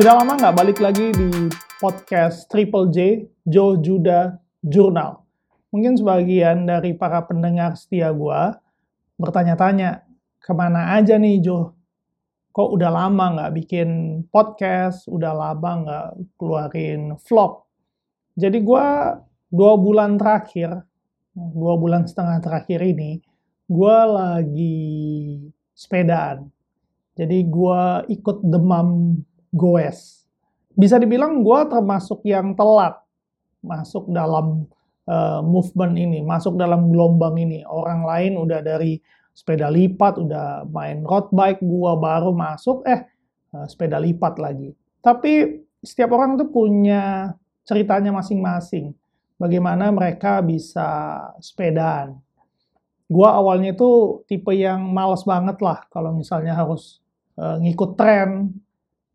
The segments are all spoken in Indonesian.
Sudah lama nggak balik lagi di podcast Triple J, Joe Judah Journal. Mungkin sebagian dari para pendengar setia gue bertanya-tanya, ke mana aja nih Joe? Kok udah lama nggak bikin podcast, udah lama nggak keluarin vlog? Jadi gue dua bulan terakhir, dua bulan setengah terakhir ini, gue lagi sepedaan. Jadi gue ikut demam goes. Bisa dibilang gue termasuk yang telat masuk dalam uh, movement ini, masuk dalam gelombang ini. Orang lain udah dari sepeda lipat, udah main road bike, gue baru masuk, eh uh, sepeda lipat lagi. Tapi setiap orang tuh punya ceritanya masing-masing. Bagaimana mereka bisa sepedaan. Gua awalnya itu tipe yang males banget lah kalau misalnya harus uh, ngikut tren.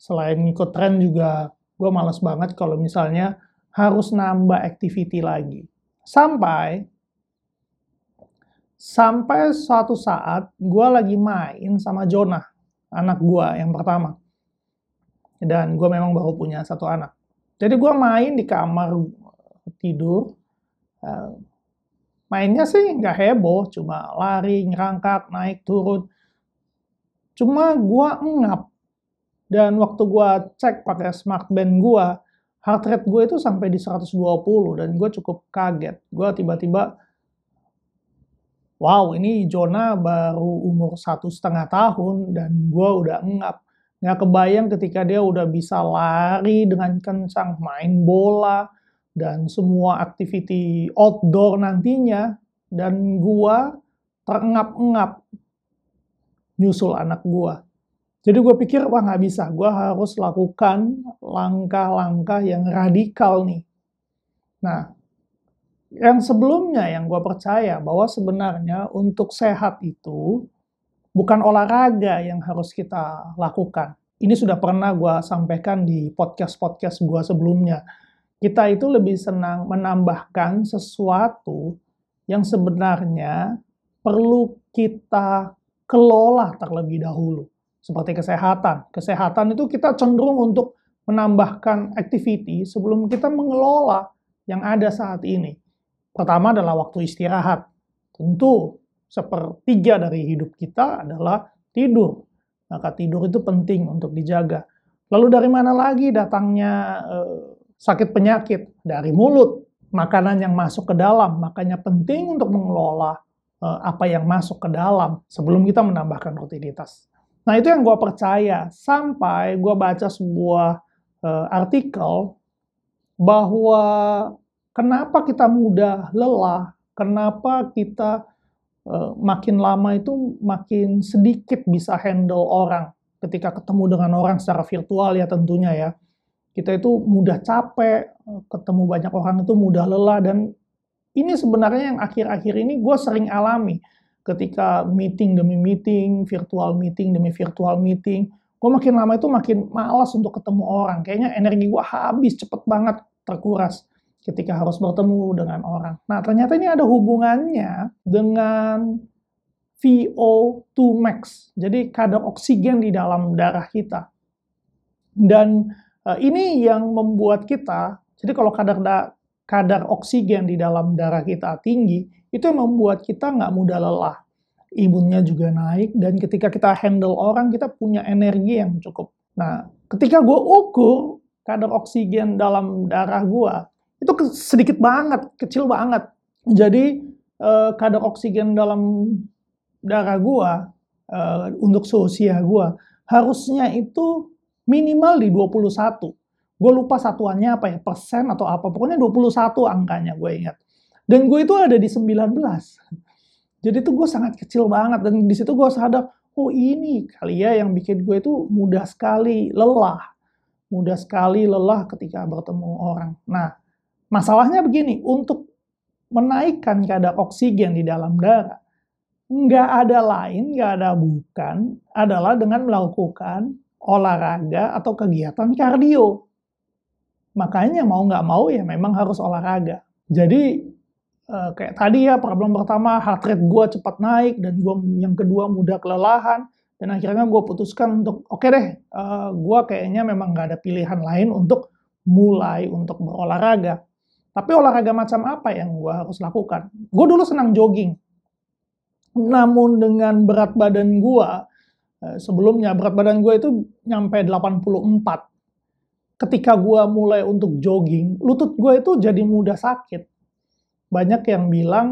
Selain ngikut tren juga gue males banget kalau misalnya harus nambah activity lagi. Sampai sampai suatu saat gue lagi main sama Jonah, anak gue yang pertama. Dan gue memang baru punya satu anak. Jadi gue main di kamar tidur. Uh, mainnya sih nggak heboh, cuma lari, ngerangkak, naik, turun. Cuma gue ngap. Dan waktu gue cek pakai smart band gue, heart rate gue itu sampai di 120 dan gue cukup kaget. Gue tiba-tiba, wow ini Jonah baru umur satu setengah tahun dan gue udah ngap nggak kebayang ketika dia udah bisa lari dengan kencang, main bola, dan semua aktiviti outdoor nantinya, dan gua terengap-engap nyusul anak gua. Jadi gue pikir, wah nggak bisa, gue harus lakukan langkah-langkah yang radikal nih. Nah, yang sebelumnya yang gue percaya bahwa sebenarnya untuk sehat itu bukan olahraga yang harus kita lakukan. Ini sudah pernah gue sampaikan di podcast-podcast gue sebelumnya. Kita itu lebih senang menambahkan sesuatu yang sebenarnya perlu kita kelola terlebih dahulu. Seperti kesehatan. Kesehatan itu kita cenderung untuk menambahkan activity sebelum kita mengelola yang ada saat ini. Pertama adalah waktu istirahat. Tentu sepertiga dari hidup kita adalah tidur. Maka tidur itu penting untuk dijaga. Lalu dari mana lagi datangnya eh, sakit penyakit? Dari mulut. Makanan yang masuk ke dalam, makanya penting untuk mengelola eh, apa yang masuk ke dalam sebelum kita menambahkan rutinitas. Nah itu yang gue percaya. Sampai gue baca sebuah eh, artikel bahwa kenapa kita mudah lelah, kenapa kita Eh, makin lama itu makin sedikit bisa handle orang. Ketika ketemu dengan orang secara virtual ya tentunya ya. Kita itu mudah capek, eh, ketemu banyak orang itu mudah lelah dan ini sebenarnya yang akhir-akhir ini gue sering alami ketika meeting demi meeting, virtual meeting demi virtual meeting, gue makin lama itu makin malas untuk ketemu orang. Kayaknya energi gue habis cepet banget terkuras ketika harus bertemu dengan orang. Nah, ternyata ini ada hubungannya dengan VO2 max, jadi kadar oksigen di dalam darah kita. Dan uh, ini yang membuat kita, jadi kalau kadar da, kadar oksigen di dalam darah kita tinggi, itu yang membuat kita nggak mudah lelah. Imunnya juga naik, dan ketika kita handle orang, kita punya energi yang cukup. Nah, ketika gue ukur kadar oksigen dalam darah gue, itu sedikit banget, kecil banget. Jadi eh, kadar oksigen dalam darah gua eh, untuk seusia gua harusnya itu minimal di 21. Gue lupa satuannya apa ya, persen atau apa. Pokoknya 21 angkanya gue ingat. Dan gue itu ada di 19. Jadi itu gue sangat kecil banget. Dan di situ gue sadar, oh ini kali ya yang bikin gue itu mudah sekali lelah. Mudah sekali lelah ketika bertemu orang. Nah, Masalahnya begini, untuk menaikkan kadar oksigen di dalam darah, nggak ada lain, nggak ada bukan, adalah dengan melakukan olahraga atau kegiatan kardio. Makanya mau nggak mau ya memang harus olahraga. Jadi eh, kayak tadi ya problem pertama heart rate gue cepat naik dan gua yang kedua mudah kelelahan Dan akhirnya gue putuskan untuk, oke okay deh, uh, eh, gue kayaknya memang gak ada pilihan lain untuk mulai untuk berolahraga. Tapi olahraga macam apa yang gue harus lakukan? Gue dulu senang jogging. Namun dengan berat badan gue, uh, sebelumnya berat badan gue itu nyampe 84 ketika gue mulai untuk jogging, lutut gue itu jadi mudah sakit. Banyak yang bilang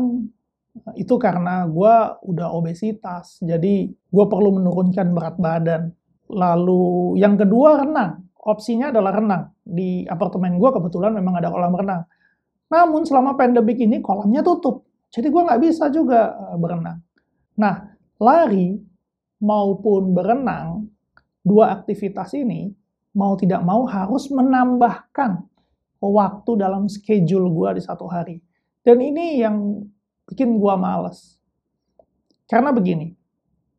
itu karena gue udah obesitas, jadi gue perlu menurunkan berat badan. Lalu yang kedua renang, opsinya adalah renang. Di apartemen gue kebetulan memang ada kolam renang. Namun selama pandemik ini kolamnya tutup, jadi gue nggak bisa juga eh, berenang. Nah, lari maupun berenang, dua aktivitas ini mau tidak mau harus menambahkan waktu dalam schedule gue di satu hari. Dan ini yang bikin gue males. Karena begini,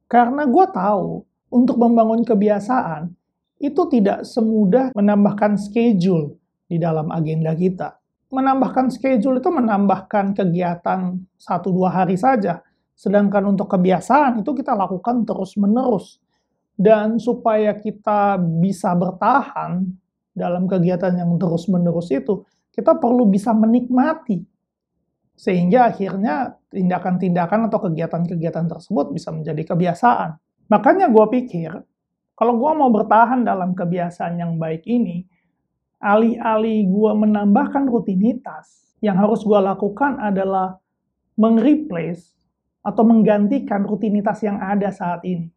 karena gue tahu untuk membangun kebiasaan itu tidak semudah menambahkan schedule di dalam agenda kita. Menambahkan schedule itu menambahkan kegiatan satu dua hari saja. Sedangkan untuk kebiasaan itu kita lakukan terus-menerus. Dan supaya kita bisa bertahan dalam kegiatan yang terus-menerus itu, kita perlu bisa menikmati. Sehingga akhirnya tindakan-tindakan atau kegiatan-kegiatan tersebut bisa menjadi kebiasaan. Makanya gue pikir, kalau gue mau bertahan dalam kebiasaan yang baik ini, alih-alih gue menambahkan rutinitas, yang harus gue lakukan adalah meng-replace atau menggantikan rutinitas yang ada saat ini.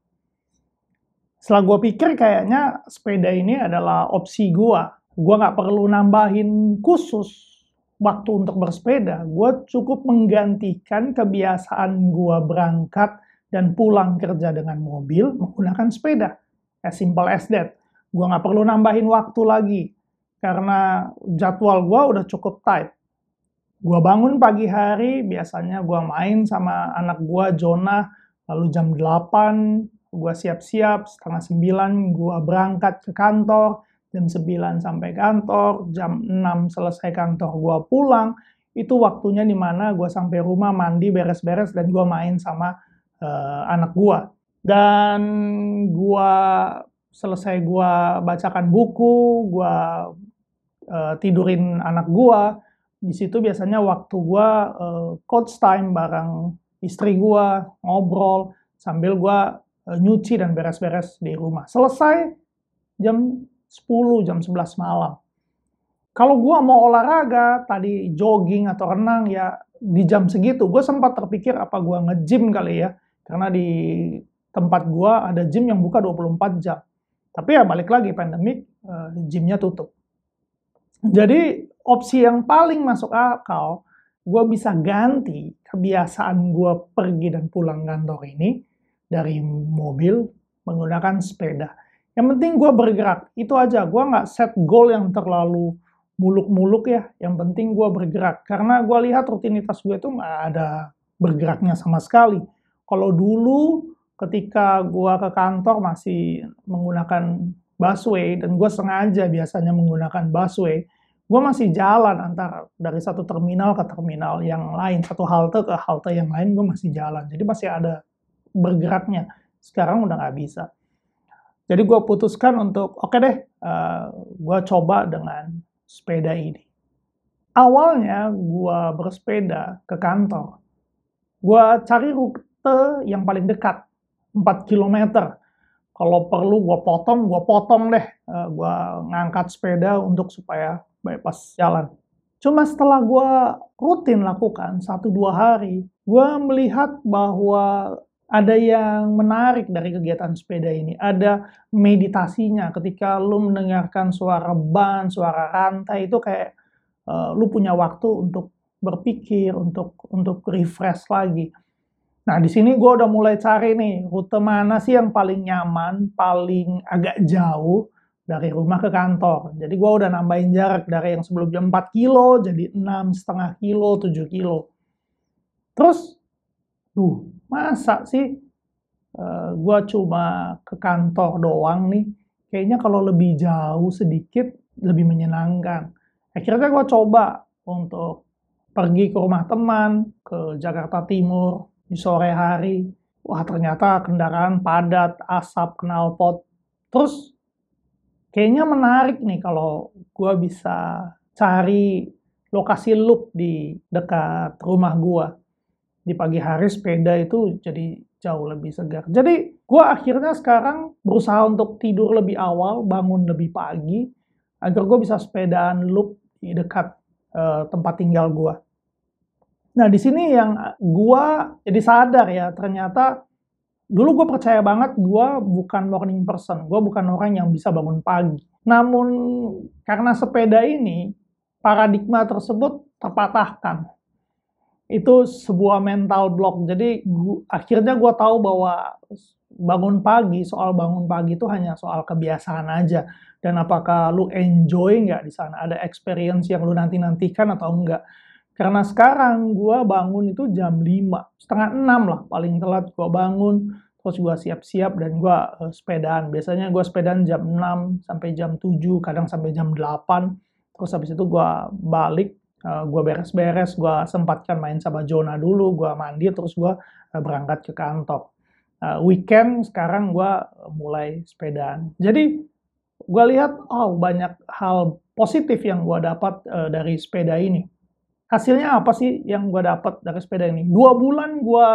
Setelah gue pikir kayaknya sepeda ini adalah opsi gue. Gue nggak perlu nambahin khusus waktu untuk bersepeda. Gue cukup menggantikan kebiasaan gue berangkat dan pulang kerja dengan mobil menggunakan sepeda. As simple as that. Gue nggak perlu nambahin waktu lagi. Karena jadwal gue udah cukup tight. Gue bangun pagi hari, biasanya gue main sama anak gue, Jonah, lalu jam 8 gue siap-siap, setengah sembilan gue berangkat ke kantor, jam sembilan sampai kantor, jam enam selesai kantor gue pulang, itu waktunya di mana gue sampai rumah mandi beres-beres dan gue main sama uh, anak gue. Dan gue selesai gue bacakan buku, gue uh, tidurin anak gue, di situ biasanya waktu gue uh, coach time bareng istri gue, ngobrol, sambil gue Eh, nyuci dan beres-beres di rumah. Selesai jam 10, jam 11 malam. Kalau gue mau olahraga, tadi jogging atau renang ya di jam segitu, gue sempat terpikir apa gue nge-gym kali ya. Karena di tempat gue ada gym yang buka 24 jam. Tapi ya balik lagi pandemik, uh, gymnya tutup. Jadi opsi yang paling masuk akal, gue bisa ganti kebiasaan gue pergi dan pulang kantor ini dari mobil menggunakan sepeda. Yang penting gue bergerak, itu aja. Gue nggak set goal yang terlalu muluk-muluk ya. Yang penting gue bergerak. Karena gue lihat rutinitas gue itu nggak ada bergeraknya sama sekali. Kalau dulu ketika gue ke kantor masih menggunakan busway, dan gue sengaja biasanya menggunakan busway, gue masih jalan antara dari satu terminal ke terminal yang lain, satu halte ke halte yang lain, gue masih jalan. Jadi masih ada bergeraknya. Sekarang udah nggak bisa. Jadi gue putuskan untuk, oke okay deh, uh, eh, gue coba dengan sepeda ini. Awalnya gue bersepeda ke kantor. Gue cari rute yang paling dekat, 4 km. Kalau perlu gue potong, gue potong deh. Uh, eh, gue ngangkat sepeda untuk supaya bypass jalan. Cuma setelah gue rutin lakukan satu dua hari, gue melihat bahwa ada yang menarik dari kegiatan sepeda ini. Ada meditasinya ketika lu mendengarkan suara ban, suara rantai itu kayak uh, lu punya waktu untuk berpikir, untuk untuk refresh lagi. Nah, di sini gue udah mulai cari nih rute mana sih yang paling nyaman, paling agak jauh dari rumah ke kantor. Jadi gue udah nambahin jarak dari yang sebelumnya 4 kilo jadi 6,5 kilo, 7 kilo. Terus, duh, masa sih uh, eh, gue cuma ke kantor doang nih kayaknya kalau lebih jauh sedikit lebih menyenangkan akhirnya gue coba untuk pergi ke rumah teman ke Jakarta Timur di sore hari wah ternyata kendaraan padat, asap, knalpot. Terus kayaknya menarik nih kalau gue bisa cari lokasi loop di dekat rumah gue. Di pagi hari sepeda itu jadi jauh lebih segar. Jadi gue akhirnya sekarang berusaha untuk tidur lebih awal, bangun lebih pagi, agar gue bisa sepedaan loop di dekat uh, tempat tinggal gue. Nah di sini yang gue jadi sadar ya ternyata dulu gue percaya banget gue bukan morning person, gue bukan orang yang bisa bangun pagi. Namun karena sepeda ini paradigma tersebut terpatahkan. Itu sebuah mental block. Jadi gua, akhirnya gue tahu bahwa bangun pagi, soal bangun pagi itu hanya soal kebiasaan aja. Dan apakah lu enjoy nggak di sana? Ada experience yang lu nanti-nantikan atau enggak? Karena sekarang gue bangun itu jam 5, setengah 6 lah paling telat gue bangun, terus gue siap-siap dan gue uh, sepedaan. Biasanya gue sepedaan jam 6 sampai jam 7, kadang sampai jam 8 terus habis itu gue balik eh, gue beres-beres gue sempatkan main sama Jona dulu gue mandi terus gue uh, berangkat ke kantor. Uh, weekend sekarang gue mulai sepedaan. Jadi gue lihat oh banyak hal positif yang gue dapat uh, dari sepeda ini. Hasilnya apa sih yang gue dapat dari sepeda ini? Dua bulan gue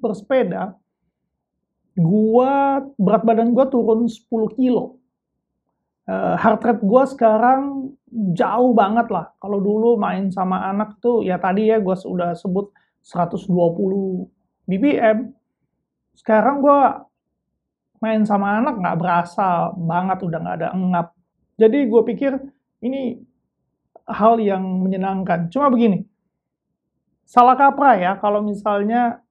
bersepeda gue berat badan gue turun 10 kilo uh, heart rate gue sekarang jauh banget lah. Kalau dulu main sama anak tuh ya tadi ya gue sudah sebut 120 BPM. Sekarang gue main sama anak nggak berasa banget udah nggak ada engap. Jadi gue pikir ini hal yang menyenangkan. Cuma begini, salah kaprah ya kalau misalnya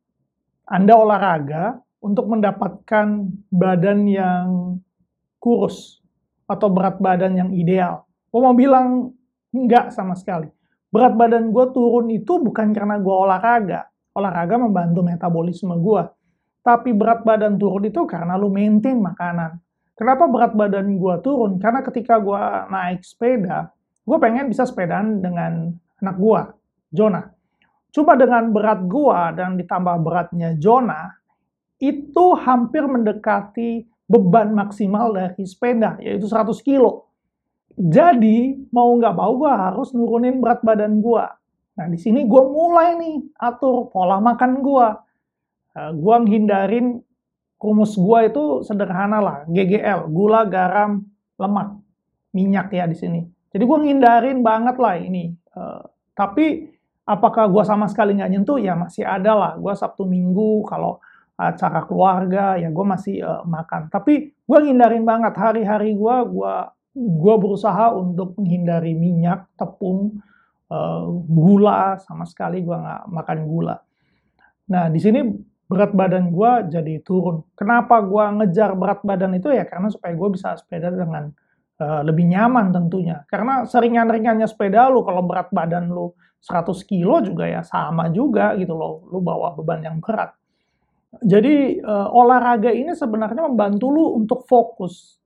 Anda olahraga untuk mendapatkan badan yang kurus atau berat badan yang ideal. Gue mau bilang enggak sama sekali. Berat badan gue turun itu bukan karena gue olahraga. Olahraga membantu metabolisme gue. Tapi berat badan turun itu karena lu maintain makanan. Kenapa berat badan gue turun? Karena ketika gue naik sepeda, gue pengen bisa sepedaan dengan anak gue, Jonah. Cuma dengan berat gue dan ditambah beratnya Jonah, itu hampir mendekati beban maksimal dari sepeda, yaitu 100 kilo. Jadi mau nggak mau gue harus nurunin berat badan gue. Nah di sini gue mulai nih atur pola makan gue. Uh, gue menghindarin rumus gue itu sederhana lah, GGL, gula, garam, lemak, minyak ya di sini. Jadi gue menghindarin banget lah ini. Uh, tapi apakah gue sama sekali nggak nyentuh? Ya masih ada lah. Gue Sabtu Minggu kalau acara keluarga ya gue masih uh, makan. Tapi gue ngindarin banget hari-hari gue, gue gue berusaha untuk menghindari minyak, tepung, uh, gula, sama sekali gue nggak makan gula. Nah, di sini berat badan gue jadi turun. Kenapa gue ngejar berat badan itu ya? Karena supaya gue bisa sepeda dengan uh, lebih nyaman tentunya. Karena seringan-ringannya sepeda lu, kalau berat badan lu 100 kilo juga ya sama juga gitu loh. Lu bawa beban yang berat. Jadi uh, olahraga ini sebenarnya membantu lu untuk fokus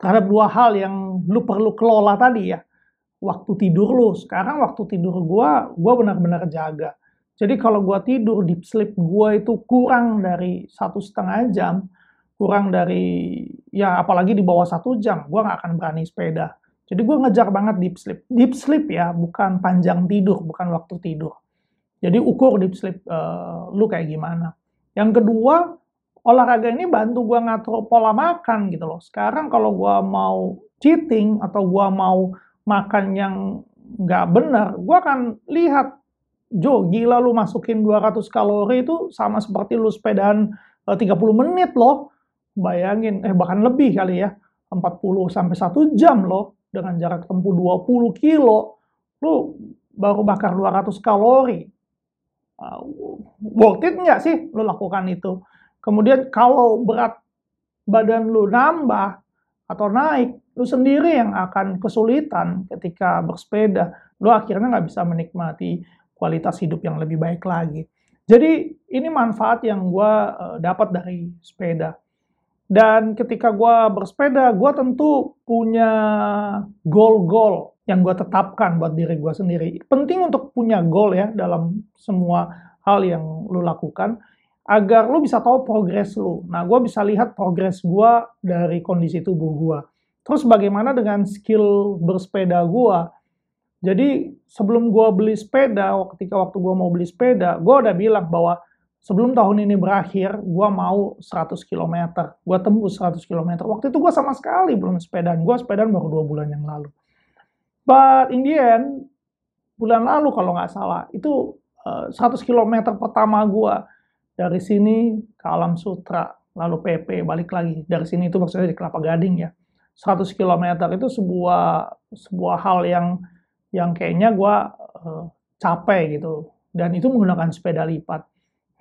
terhadap dua hal yang lu perlu kelola tadi ya. Waktu tidur lu. Sekarang waktu tidur gua, gua benar-benar jaga. Jadi kalau gua tidur, deep sleep gua itu kurang dari satu setengah jam, kurang dari, ya apalagi di bawah satu jam, gua nggak akan berani sepeda. Jadi gue ngejar banget deep sleep. Deep sleep ya, bukan panjang tidur, bukan waktu tidur. Jadi ukur deep sleep uh, lu kayak gimana. Yang kedua, olahraga ini bantu gue ngatur pola makan gitu loh. Sekarang kalau gue mau cheating atau gue mau makan yang nggak benar, gue akan lihat, Jo, gila lu masukin 200 kalori itu sama seperti lu sepedaan 30 eh, menit loh. Bayangin, eh bahkan lebih kali ya, 40 sampai 1 jam loh dengan jarak tempuh 20 kilo. Lu baru bakar 200 kalori. Uh, worth it nggak sih lu lakukan itu? Kemudian kalau berat badan lu nambah atau naik, lu sendiri yang akan kesulitan ketika bersepeda. Lu akhirnya nggak bisa menikmati kualitas hidup yang lebih baik lagi. Jadi ini manfaat yang gue uh, dapat dari sepeda. Dan ketika gue bersepeda, gue tentu punya goal-goal yang gue tetapkan buat diri gue sendiri. Penting untuk punya goal ya dalam semua hal yang lu lakukan agar lu bisa tahu progres lu. Nah, gue bisa lihat progres gue dari kondisi tubuh gue. Terus bagaimana dengan skill bersepeda gue? Jadi sebelum gue beli sepeda, ketika waktu gue mau beli sepeda, gue udah bilang bahwa sebelum tahun ini berakhir, gue mau 100 km. Gue tembus 100 km. Waktu itu gue sama sekali belum sepedaan. Gue sepedaan baru dua bulan yang lalu. But in the end, bulan lalu kalau nggak salah, itu uh, 100 km pertama gue dari sini ke Alam Sutra, lalu PP, balik lagi. Dari sini itu maksudnya di Kelapa Gading ya. 100 km itu sebuah sebuah hal yang yang kayaknya gue uh, capek gitu. Dan itu menggunakan sepeda lipat.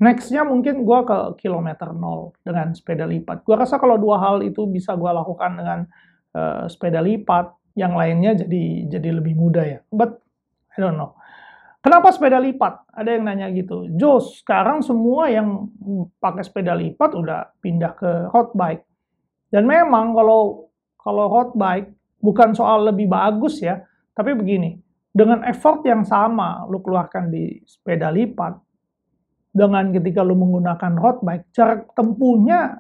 Nextnya mungkin gue ke kilometer nol dengan sepeda lipat. Gue rasa kalau dua hal itu bisa gue lakukan dengan uh, sepeda lipat, yang lainnya jadi jadi lebih mudah ya. But I don't know. Kenapa sepeda lipat? Ada yang nanya gitu. Jos, sekarang semua yang pakai sepeda lipat udah pindah ke road bike. Dan memang kalau kalau road bike bukan soal lebih bagus ya, tapi begini, dengan effort yang sama lu keluarkan di sepeda lipat, dengan ketika lu menggunakan road bike, jarak tempuhnya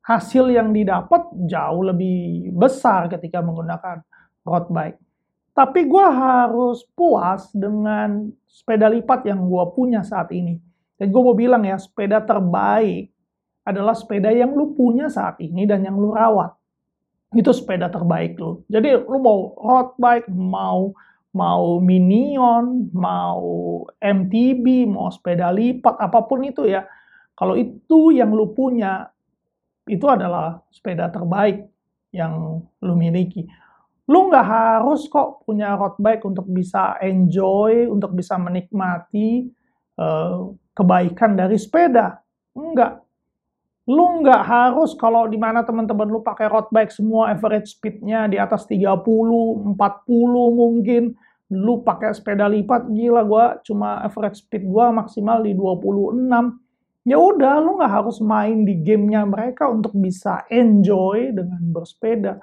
hasil yang didapat jauh lebih besar ketika menggunakan road bike. Tapi gue harus puas dengan sepeda lipat yang gue punya saat ini. Dan gue mau bilang ya, sepeda terbaik adalah sepeda yang lu punya saat ini dan yang lu rawat. Itu sepeda terbaik lu. Jadi lu mau road bike, mau mau Minion, mau MTB, mau sepeda lipat, apa pun itu ya. Kalau itu yang lu punya, itu adalah sepeda terbaik yang lu miliki lu nggak harus kok punya road bike untuk bisa enjoy, untuk bisa menikmati uh, kebaikan dari sepeda. Enggak. Lu nggak harus kalau di mana teman-teman lu pakai road bike semua average speednya di atas 30, 40 mungkin. Lu pakai sepeda lipat, gila gua cuma average speed gua maksimal di 26. Ya udah, lu nggak harus main di gamenya mereka untuk bisa enjoy dengan bersepeda.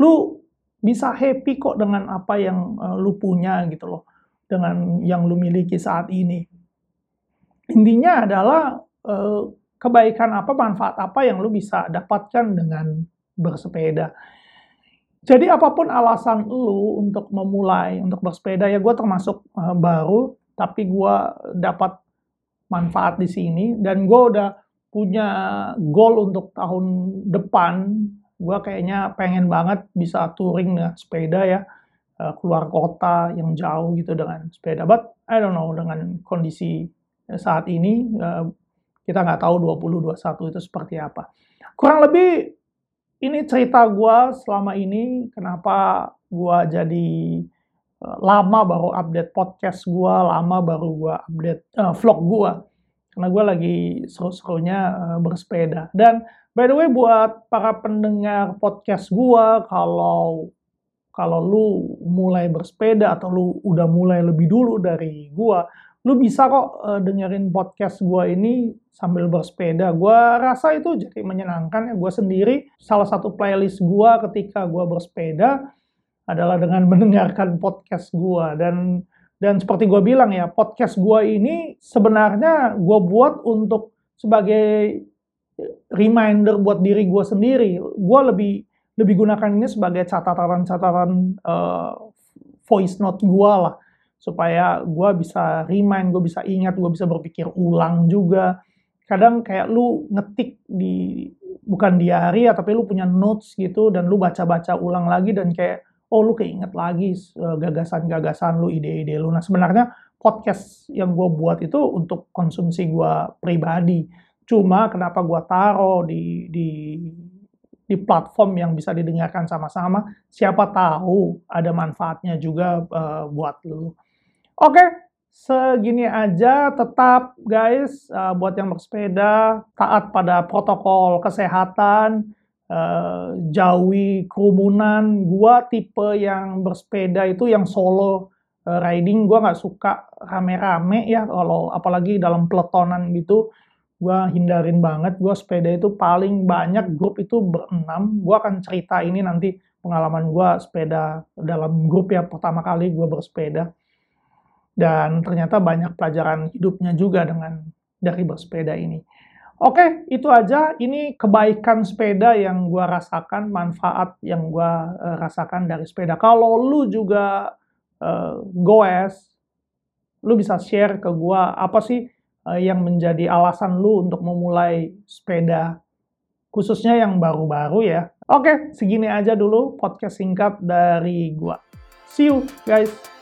Lu bisa happy kok dengan apa yang uh, lu punya gitu loh dengan yang lu miliki saat ini. Intinya adalah uh, kebaikan apa manfaat apa yang lu bisa dapatkan dengan bersepeda. Jadi apa pun alasan lu untuk memulai untuk bersepeda ya gue termasuk uh, baru tapi gue dapat manfaat di sini. Dan gue udah punya goal untuk tahun depan. Gue kayaknya pengen banget bisa touring dengan sepeda ya. Uh, keluar kota yang jauh gitu dengan sepeda. But I don't know dengan kondisi saat ini uh, kita nggak tahu 2021 itu seperti apa. Kurang lebih ini cerita gue selama ini kenapa gue jadi lama baru update podcast gue lama baru gue update uh, vlog gue karena gue lagi seru-serunya uh, bersepeda dan By the way, buat para pendengar podcast gua, kalau kalau lu mulai bersepeda atau lu udah mulai lebih dulu dari gua, lu bisa kok uh, dengerin podcast gua ini sambil bersepeda. Gua rasa itu jadi menyenangkan ya. Gua sendiri salah satu playlist gua ketika gua bersepeda adalah dengan mendengarkan podcast gua dan dan seperti gue bilang ya, podcast gue ini sebenarnya gue buat untuk sebagai reminder buat diri gue sendiri. Gue lebih lebih gunakan ini sebagai catatan-catatan uh, voice note gue lah supaya gue bisa remind, gue bisa ingat, gue bisa berpikir ulang juga. Kadang kayak lu ngetik di bukan diary ya, tapi lu punya notes gitu dan lu baca-baca ulang lagi dan kayak oh lu keinget lagi eh, gagasan-gagasan lu, ide-ide lu. Nah sebenarnya podcast yang gue buat itu untuk konsumsi gue pribadi Cuma kenapa gue taruh di, di di platform yang bisa didengarkan sama-sama, siapa tahu ada manfaatnya juga uh, buat lu. Oke, segini aja. Tetap guys, uh, buat yang bersepeda, taat pada protokol kesehatan, uh, jauhi kerumunan. Gua tipe yang bersepeda itu yang solo uh, riding, gua nggak suka rame-rame ya, kalau apalagi dalam peletonan gitu. Gue hindarin banget. Gue sepeda itu paling banyak grup itu berenam. Gue akan cerita ini nanti pengalaman gue sepeda dalam grup ya pertama kali gue bersepeda. Dan ternyata banyak pelajaran hidupnya juga dengan dari bersepeda ini. Oke, itu aja. Ini kebaikan sepeda yang gue rasakan, manfaat yang gue uh, rasakan dari sepeda. Kalau lu juga uh, goes, lu bisa share ke gue apa sih uh, yang menjadi alasan lu untuk memulai sepeda, khususnya yang baru-baru ya. Oke, segini aja dulu podcast singkat dari gue. See you guys.